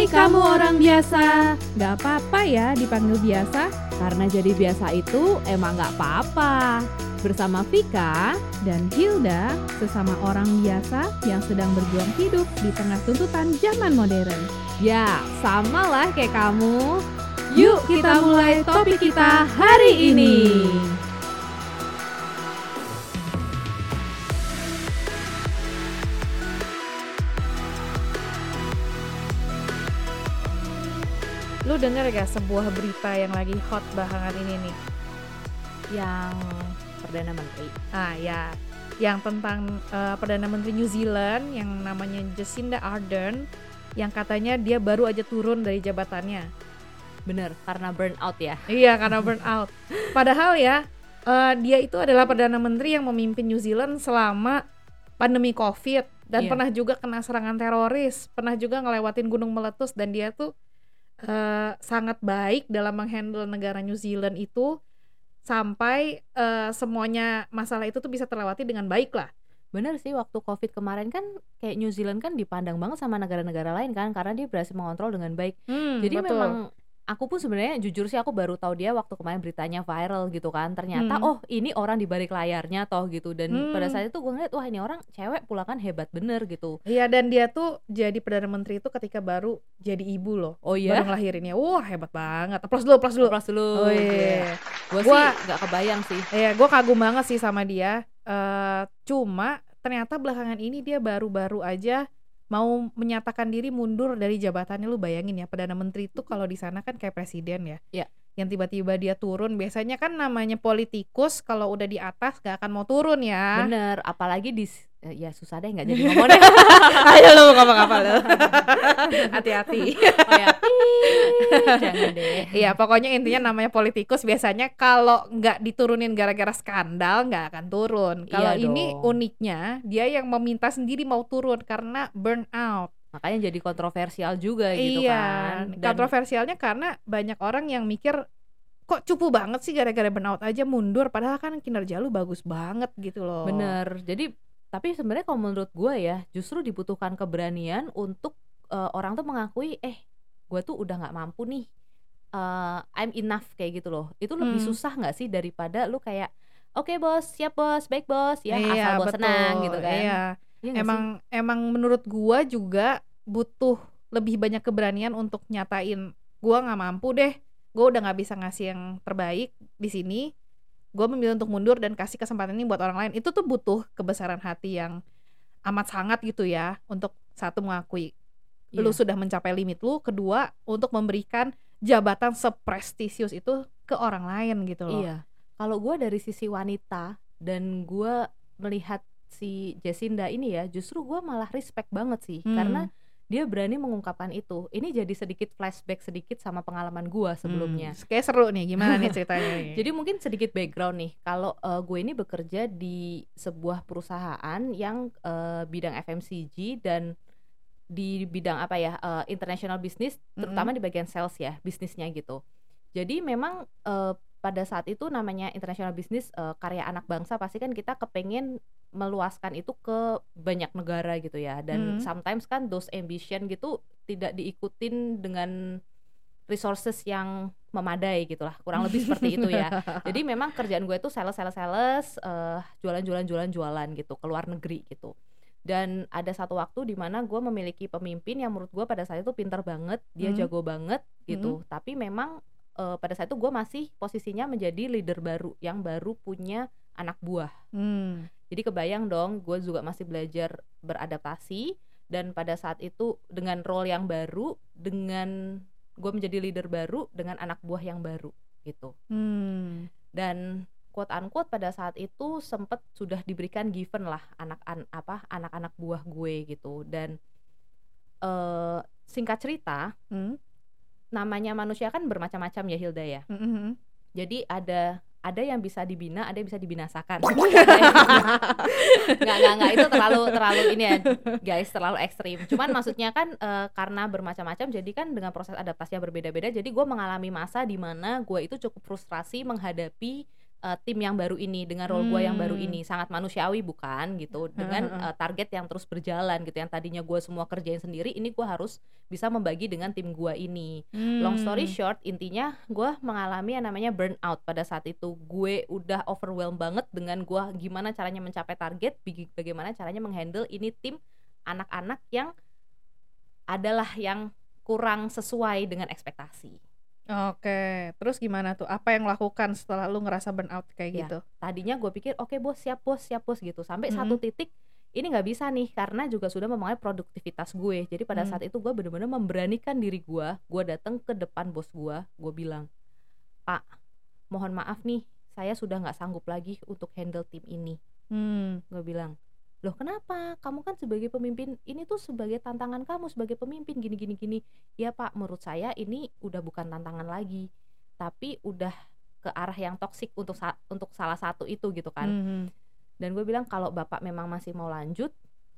Hai kamu orang biasa, gak apa-apa ya dipanggil biasa, karena jadi biasa itu emang gak apa-apa. Bersama Vika dan Hilda, sesama orang biasa yang sedang berjuang hidup di tengah tuntutan zaman modern. Ya, sama lah kayak kamu. Yuk kita mulai topik kita hari ini. Lu denger gak sebuah berita yang lagi hot belakangan ini nih? Yang Perdana Menteri. Ah ya, yang tentang eh, Perdana Menteri New Zealand yang namanya Jacinda Ardern yang katanya dia baru aja turun dari jabatannya. Bener, karena burnout ya. Iya, karena burnout. Padahal ya, eh, dia itu adalah Perdana Menteri yang memimpin New Zealand selama pandemi Covid dan Iya. pernah juga kena serangan teroris, pernah juga ngelewatin gunung meletus dan dia tuh eh, sangat baik dalam menghandle negara New Zealand itu sampai eh, semuanya masalah itu tuh bisa terlewati dengan baik lah. Bener sih waktu covid kemarin kan kayak New Zealand kan dipandang banget sama negara-negara lain kan karena dia berhasil mengontrol dengan baik. Hmm, Jadi betul. memang aku pun sebenarnya jujur sih aku baru tahu dia waktu kemarin beritanya viral gitu kan. Ternyata Hmm. oh ini orang di balik layarnya toh gitu dan pada Hmm. saat itu gue ngeliat wah ini orang cewek pula kan hebat bener gitu. Iya dan dia tuh jadi perdana menteri itu ketika baru jadi ibu loh, Oh baru iya. ngelahirinnya. Wah hebat banget. Plus dulu, plus dulu. Plus dulu. Oh iya. Gue sih nggak kebayang sih. Iya, gue kagum banget sih sama dia. Eh, cuma ternyata belakangan ini dia baru-baru aja mau menyatakan diri mundur dari jabatannya. Lu bayangin ya, perdana menteri itu kalau di sana kan kayak presiden ya. Iya. Yang tiba-tiba dia turun, biasanya kan namanya politikus kalau udah di atas gak akan mau turun ya. Bener, apalagi di eh, ya susah deh nggak jadi ngomongnya. Ayo lu ngomong apa lu? Hati-hati. oh ya, ih, jangan deh. Iya, pokoknya intinya namanya politikus biasanya kalau nggak diturunin gara-gara skandal nggak akan turun. Kalau Iya ini dong. uniknya dia yang meminta sendiri mau turun karena burnout. Makanya jadi kontroversial juga gitu iya, kan. Dan- kontroversialnya karena banyak orang yang mikir kok cupu banget sih gara-gara burnout aja mundur padahal kan kinerja lu bagus banget gitu loh. Bener. Jadi tapi sebenarnya kalau menurut gue ya justru dibutuhkan keberanian untuk eh, orang tuh mengakui eh gue tuh udah nggak mampu nih. eh, I'm enough kayak gitu loh. Itu lebih Hmm. susah nggak sih daripada lu kayak oke bos siap bos baik bos ya iya, asal bos senang gitu kan. Iya. Iya emang emang menurut gua juga butuh lebih banyak keberanian untuk nyatain gua nggak mampu deh gua udah nggak bisa ngasih yang terbaik di sini gua memilih untuk mundur dan kasih kesempatan ini buat orang lain itu tuh butuh kebesaran hati yang amat sangat gitu ya untuk satu mengakui sih? lu Iya. sudah mencapai limit lu kedua untuk memberikan jabatan seprestisius itu ke orang lain gitu loh Iya. Kalau gue dari sisi wanita dan gue melihat si Jacinda ini ya, justru gue malah respect banget sih, Hmm. karena dia berani mengungkapkan itu. Ini jadi sedikit flashback sedikit sama pengalaman gue sebelumnya. Hmm, kayak seru nih gimana nih ceritanya nih? Jadi mungkin sedikit background nih. Kalau eh, gue ini bekerja di sebuah perusahaan yang eh, bidang FMCG dan di bidang apa ya eh, international business, terutama di bagian sales ya bisnisnya gitu. Jadi memang eh, pada saat itu namanya international business eh, karya anak bangsa pasti kan kita kepengen meluaskan itu ke banyak negara gitu ya. Dan Hmm. sometimes kan those ambition gitu tidak diikutin dengan resources yang memadai gitulah kurang lebih seperti itu ya jadi memang kerjaan gue itu sales sales sales eh, jualan jualan jualan jualan gitu ke luar negeri gitu dan ada satu waktu di mana gue memiliki pemimpin yang menurut gue pada saat itu pintar banget dia Hmm. jago banget gitu tapi memang eh, pada saat itu gue masih posisinya menjadi leader baru yang baru punya anak buah Hmm. Jadi kebayang dong, gue juga masih belajar beradaptasi dan pada saat itu dengan role yang baru, dengan gue menjadi leader baru dengan anak buah yang baru gitu. Hmm. Dan quote unquote pada saat itu sempet sudah diberikan given lah anak an apa anak-anak buah gue gitu dan eh singkat cerita Hmm. namanya manusia kan bermacam-macam ya Hilda ya. Hmm, hmm. Jadi ada ada yang bisa dibina, ada yang bisa dibinasakan. nggak nggak nggak itu terlalu terlalu ini ya guys terlalu ekstrim. Cuman maksudnya kan eh, karena bermacam-macam, jadi kan dengan proses adaptasinya berbeda-beda. Jadi gue mengalami masa di mana gue itu cukup frustrasi menghadapi uh, tim yang baru ini dengan role gue yang baru Hmm. ini sangat manusiawi bukan? Gitu. Dengan uh, target yang terus berjalan gitu yang tadinya gue semua kerjain sendiri ini gue harus bisa membagi dengan tim gue ini. Long story Hmm. short intinya gue mengalami yang namanya burnout pada saat itu. Gue udah overwhelmed banget dengan gue gimana caranya mencapai target bagaimana caranya menghandle ini tim anak-anak yang adalah yang kurang sesuai dengan ekspektasi Oke, terus gimana tuh? Apa yang lakukan setelah lu ngerasa burnout kayak Ya. gitu? tadinya gue pikir oke bos siap bos siap bos gitu sampai Mm-mm. satu titik ini nggak bisa nih karena juga sudah mempengaruhi produktivitas gue jadi pada Hmm. saat itu gue bener-bener memberanikan diri gue gue datang ke depan bos gue gue bilang pak mohon maaf nih saya sudah nggak sanggup lagi untuk handle tim ini Hmm. gue bilang loh kenapa? Kamu kan sebagai pemimpin ini tuh sebagai tantangan kamu sebagai pemimpin. Gini gini gini. Ya pak menurut saya ini udah bukan tantangan lagi tapi udah ke arah yang toksik untuk sa- untuk salah satu itu gitu kan. Mhm. dan gue bilang kalau bapak memang masih mau lanjut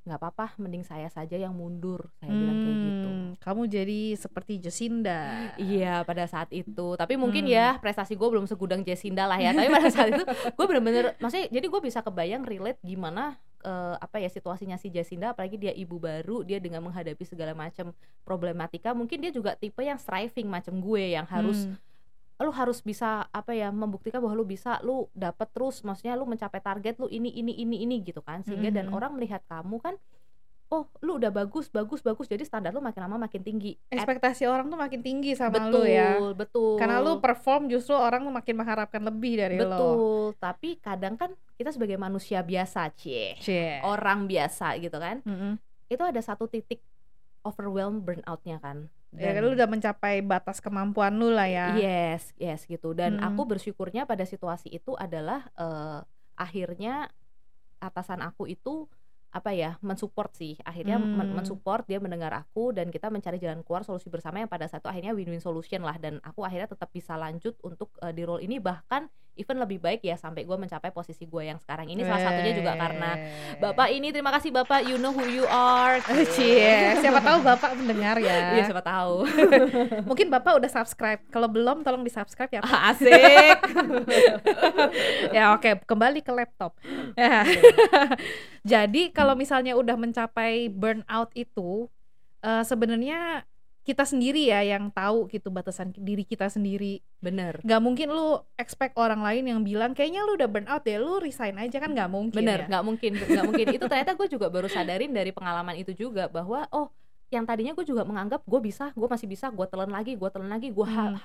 nggak apa-apa mending saya saja yang mundur saya bilang kayak gitu Hmm, Kamu jadi seperti Jacinda. Iya pada saat itu tapi mungkin Hmm. ya prestasi gue belum segudang Jacinda lah ya tapi pada saat itu gue bener-bener maksudnya jadi gue bisa kebayang relate gimana eh, apa ya situasinya si Jacinda apalagi dia ibu baru dia dengan menghadapi segala macam problematika mungkin dia juga tipe yang striving macam gue yang harus Hmm. Lu harus bisa apa ya membuktikan bahwa lu bisa lu dapat terus maksudnya lu mencapai target lu ini ini ini ini gitu kan sehingga dan Mhm. orang melihat kamu kan oh lu udah bagus bagus bagus jadi standar lu makin lama makin tinggi At- ekspektasi orang tuh makin tinggi sama betul lu ya. betul Karena lu perform justru orang tuh makin mengharapkan lebih dari lo. betul tapi kadang kan kita sebagai manusia biasa cie Cie. orang biasa gitu kan Mm-mm. itu ada satu titik overwhelm burnoutnya kan Ya kan lu udah mencapai batas kemampuan lu lah ya. Yes, yes gitu. Dan Mm-mm. aku bersyukurnya pada situasi itu adalah eh, akhirnya atasan aku itu apa ya mensupport sih akhirnya men- Hmm. mensupport dia mendengar aku dan kita mencari jalan keluar solusi bersama yang pada saat itu akhirnya win-win solution lah dan aku akhirnya tetap bisa lanjut untuk eh, di role ini bahkan even lebih baik ya sampai gue mencapai posisi gue yang sekarang ini salah satunya juga karena bapak ini terima kasih bapak you know who you are Cie, siapa tahu Bapak mendengar ya. iya siapa tahu Mungkin Bapak udah subscribe. Kalau belum tolong di-subscribe ya. Pak. asik ya oke, kembali ke laptop. Ya. Jadi kalau misalnya udah mencapai burnout itu eh, sebenarnya kita sendiri ya yang tahu gitu batasan diri kita sendiri. bener Gak mungkin lu expect orang lain yang bilang kayaknya lu udah burnout deh, lu resign aja kan nggak mungkin. bener ya. nggak mungkin nggak mungkin itu ternyata gue juga baru sadarin dari pengalaman itu juga bahwa oh yang tadinya gue juga menganggap gue bisa gue masih bisa gue telan lagi gue telan lagi gue Hmm.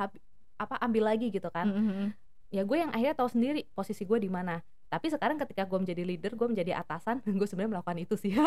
apa ambil lagi gitu kan Mm-mm. ya gue yang akhirnya tahu sendiri posisi gue di mana tapi sekarang ketika gue menjadi leader gue menjadi atasan gue sebenarnya melakukan itu sih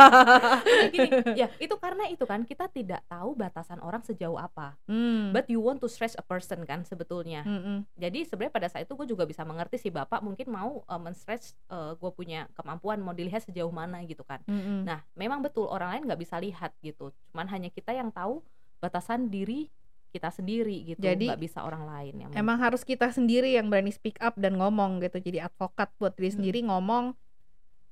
gini ya itu karena itu kan kita tidak tahu batasan orang sejauh apa Hmm. but you want to stretch a person kan sebetulnya Mm-mm. jadi sebenarnya pada saat itu gue juga bisa mengerti sih bapak mungkin mau uh, men-stretch uh, gue punya kemampuan mau dilihat sejauh mana gitu kan Mm-mm. nah memang betul orang lain nggak bisa lihat gitu cuman hanya kita yang tahu batasan diri kita sendiri gitu Jadi, nggak bisa orang lain yang Emang harus kita sendiri yang berani speak up dan ngomong gitu. Jadi advokat buat diri Hmm. sendiri ngomong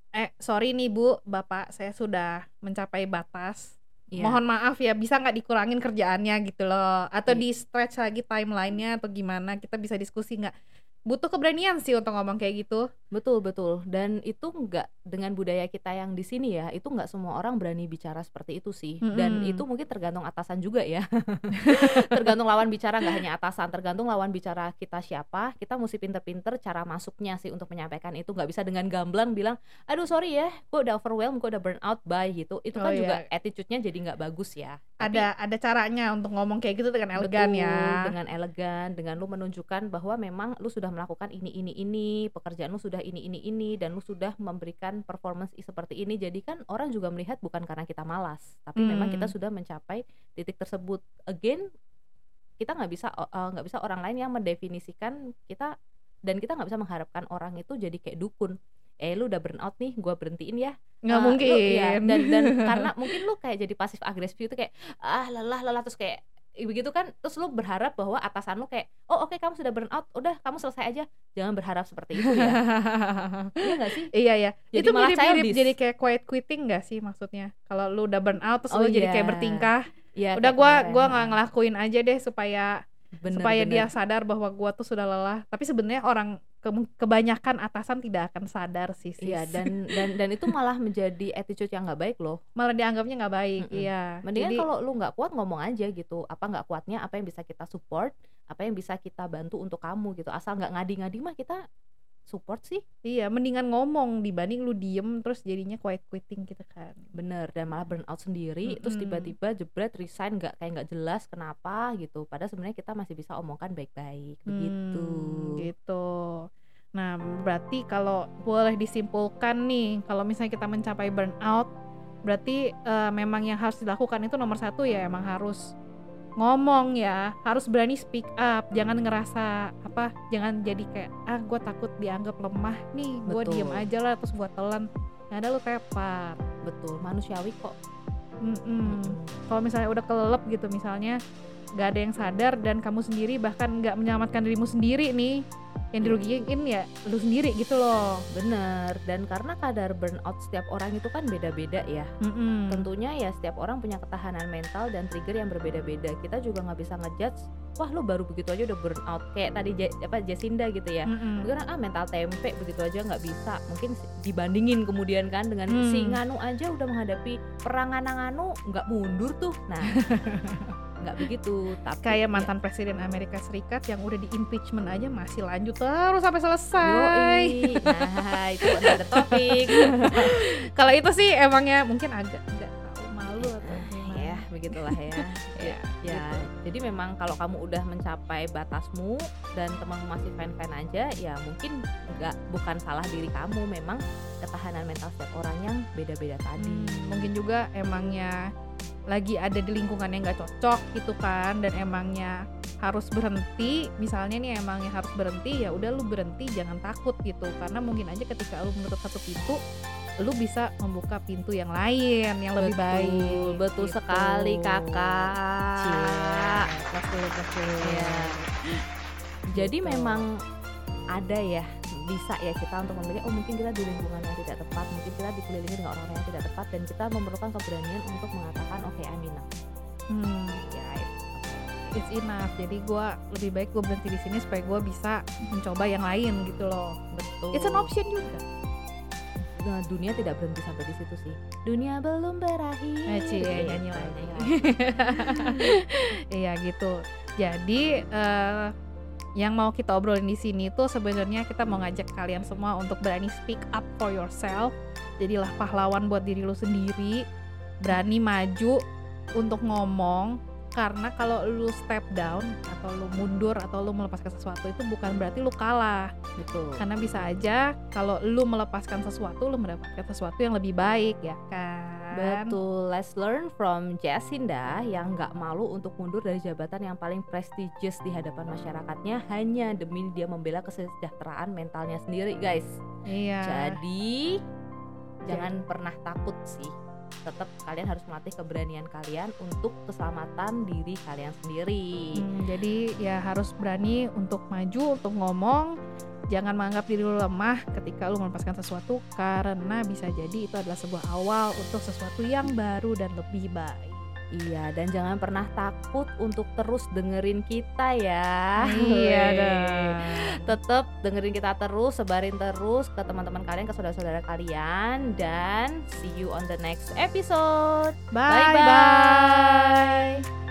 eh sorry nih bu bapak saya sudah mencapai batas. Iya. mohon maaf ya bisa nggak dikurangin kerjaannya? Gitu loh. Atau Iya. di stretch lagi timelinenya atau gimana? Kita bisa diskusi nggak? Butuh keberanian sih untuk ngomong kayak gitu betul betul. Dan itu nggak dengan budaya kita yang di sini ya itu nggak semua orang berani bicara seperti itu sih. Dan Mm-mm. itu mungkin tergantung atasan juga ya. Tergantung lawan bicara nggak hanya atasan tergantung lawan bicara kita siapa. Kita mesti pinter-pinter cara masuknya sih untuk menyampaikan itu. Nggak bisa dengan gamblang bilang aduh sorry ya gue udah overwhelmed gue udah burn out bye gitu. Itu Oh, kan juga iya. attitude-nya jadi nggak bagus ya. Tapi- ada ada caranya untuk ngomong kayak gitu dengan elegan Betul, ya. dengan elegan dengan lu menunjukkan bahwa memang lu sudah melakukan ini ini ini pekerjaan lu sudah ini ini ini dan lu sudah memberikan performance seperti ini jadi kan orang juga melihat bukan karena kita malas tapi memang Hmm. kita sudah mencapai titik tersebut. Again kita nggak bisa eh, nggak bisa orang lain yang mendefinisikan kita dan kita nggak bisa mengharapkan orang itu jadi kayak dukun. Eh lu udah burn out nih gua berhentiin ya. Nggak Eh, mungkin. lu- iya, dan dan karena mungkin lu kayak jadi pasif agresif itu kayak ah lelah lelah terus kayak begitu kan terus lu berharap bahwa atasan lu kayak oh oke kamu sudah burn out udah kamu selesai aja jangan berharap seperti itu ya iya nggak sih Iya ya. Jadi itu mirip-mirip jadi kayak quiet quitting gak sih maksudnya? Kalau lu udah burn out terus Oh, lu jadi kayak iya. bertingkah, ya udah kayak gua kemarin, gua nggak ngelakuin aja deh supaya bener, supaya bener. dia sadar bahwa gua tuh sudah lelah tapi sebenarnya orang ke- kebanyakan atasan tidak akan sadar sih. Iya dan dan dan itu malah menjadi attitude yang nggak baik loh. malah dianggapnya nggak baik Mm-mm. iya Mendingan kalau lu nggak kuat ngomong aja gitu. Apa nggak kuatnya? Apa yang bisa kita support? Apa yang bisa kita bantu untuk kamu gitu. Asal nggak ngadi-ngadi mah kita support sih. Iya, mendingan ngomong dibanding lu diem terus jadinya quiet quitting gitu kan. Bener dan malah burn out sendiri. Terus Mm-mm. tiba-tiba jebret resign nggak kayak nggak jelas kenapa gitu. Padahal sebenarnya kita masih bisa omongkan baik-baik begitu. Hmm, gitu. Nah, berarti kalau boleh disimpulkan nih, kalau misalnya kita mencapai burnout, berarti eh, memang yang harus dilakukan itu nomor satu ya emang harus ngomong ya, harus berani speak up, jangan ngerasa apa, jangan jadi kayak ah gue takut dianggap lemah nih, gue diem aja lah terus gue telan, nggak ada lu tepar. Betul manusiawi kok. Mm-mm. Kalau misalnya udah kelelep gitu misalnya nggak ada yang sadar dan kamu sendiri bahkan nggak menyelamatkan dirimu sendiri nih yang dirugiin ya lu sendiri gitu loh. Bener dan karena kadar burnout setiap orang itu kan beda-beda ya. Mm-mm. tentunya ya setiap orang punya ketahanan mental dan trigger yang berbeda-beda kita juga nggak bisa ngejudge wah lo baru begitu aja udah burn out kayak tadi Ja- apa Jacinda gitu ya. Mungkin ah mental tempe begitu aja nggak bisa mungkin dibandingin kemudian kan dengan Hmm. si Nganu aja udah menghadapi perang Nganu nggak mundur tuh nah nggak begitu tapi Kayak ya, mantan presiden Amerika Serikat yang udah di impeachment aja masih lanjut terus sampai selesai. yoi. nah itu ada topik Kalau itu sih emangnya mungkin agak ya begitulah ya. Ya, ya. Jadi memang kalau kamu udah mencapai batasmu dan temanmu masih fine aja ya mungkin nggak bukan salah diri kamu. Memang ketahanan mental setiap orang yang beda beda tadi. Hmm, mungkin juga emangnya lagi ada di lingkungan yang nggak cocok gitu kan dan emangnya harus berhenti. Misalnya nih emangnya harus berhenti ya udah lu berhenti jangan takut gitu. Karena mungkin aja ketika lu menutup satu pintu lu bisa membuka pintu yang lain yang lebih betul, baik betul gitu. sekali kakak. Dulu, plus dulu. Iya. jadi Gitu. memang ada ya bisa ya kita untuk memilih oh mungkin kita di lingkungan yang tidak tepat mungkin kita dikelilingi dengan orang-orang yang tidak tepat dan kita memerlukan keberanian untuk mengatakan oke I'm enough. Hmm, ya it- it's enough. Jadi gua lebih baik gue berhenti di sini supaya gue bisa mencoba yang lain gitu loh. Betul. It's an option juga dunia tidak berhenti sampai di situ sih. Dunia belum berakhir. Gitu, nyanyi lagi. Iya gitu. Jadi eh, yang mau kita obrolin di sini tuh sebenarnya kita mau ngajak kalian semua untuk berani speak up for yourself. Jadilah pahlawan buat diri lu sendiri. Berani maju untuk ngomong karena kalau lu step down atau lu mundur atau lu melepaskan sesuatu itu bukan berarti lu kalah Betul. karena bisa aja kalau lu melepaskan sesuatu lu mendapatkan sesuatu yang lebih baik ya kan Betul. Let's learn from Jacinda yang nggak malu untuk mundur dari jabatan yang paling prestigious di hadapan masyarakatnya hanya demi dia membela kesejahteraan mentalnya sendiri, guys. iya Jadi jangan pernah takut sih. Tetap kalian harus melatih keberanian kalian untuk keselamatan diri kalian sendiri. Hmm, jadi ya harus berani untuk maju, untuk ngomong. Jangan menganggap diri lu lemah ketika lu melepaskan sesuatu karena bisa jadi itu adalah sebuah awal untuk sesuatu yang baru dan lebih baik. Iya, dan jangan pernah takut untuk terus dengerin kita ya. Iya dong. Tetap dengerin kita terus, sebarin terus ke teman-teman kalian, ke saudara-saudara kalian dan see you on the next episode. Bye Bye-bye. bye.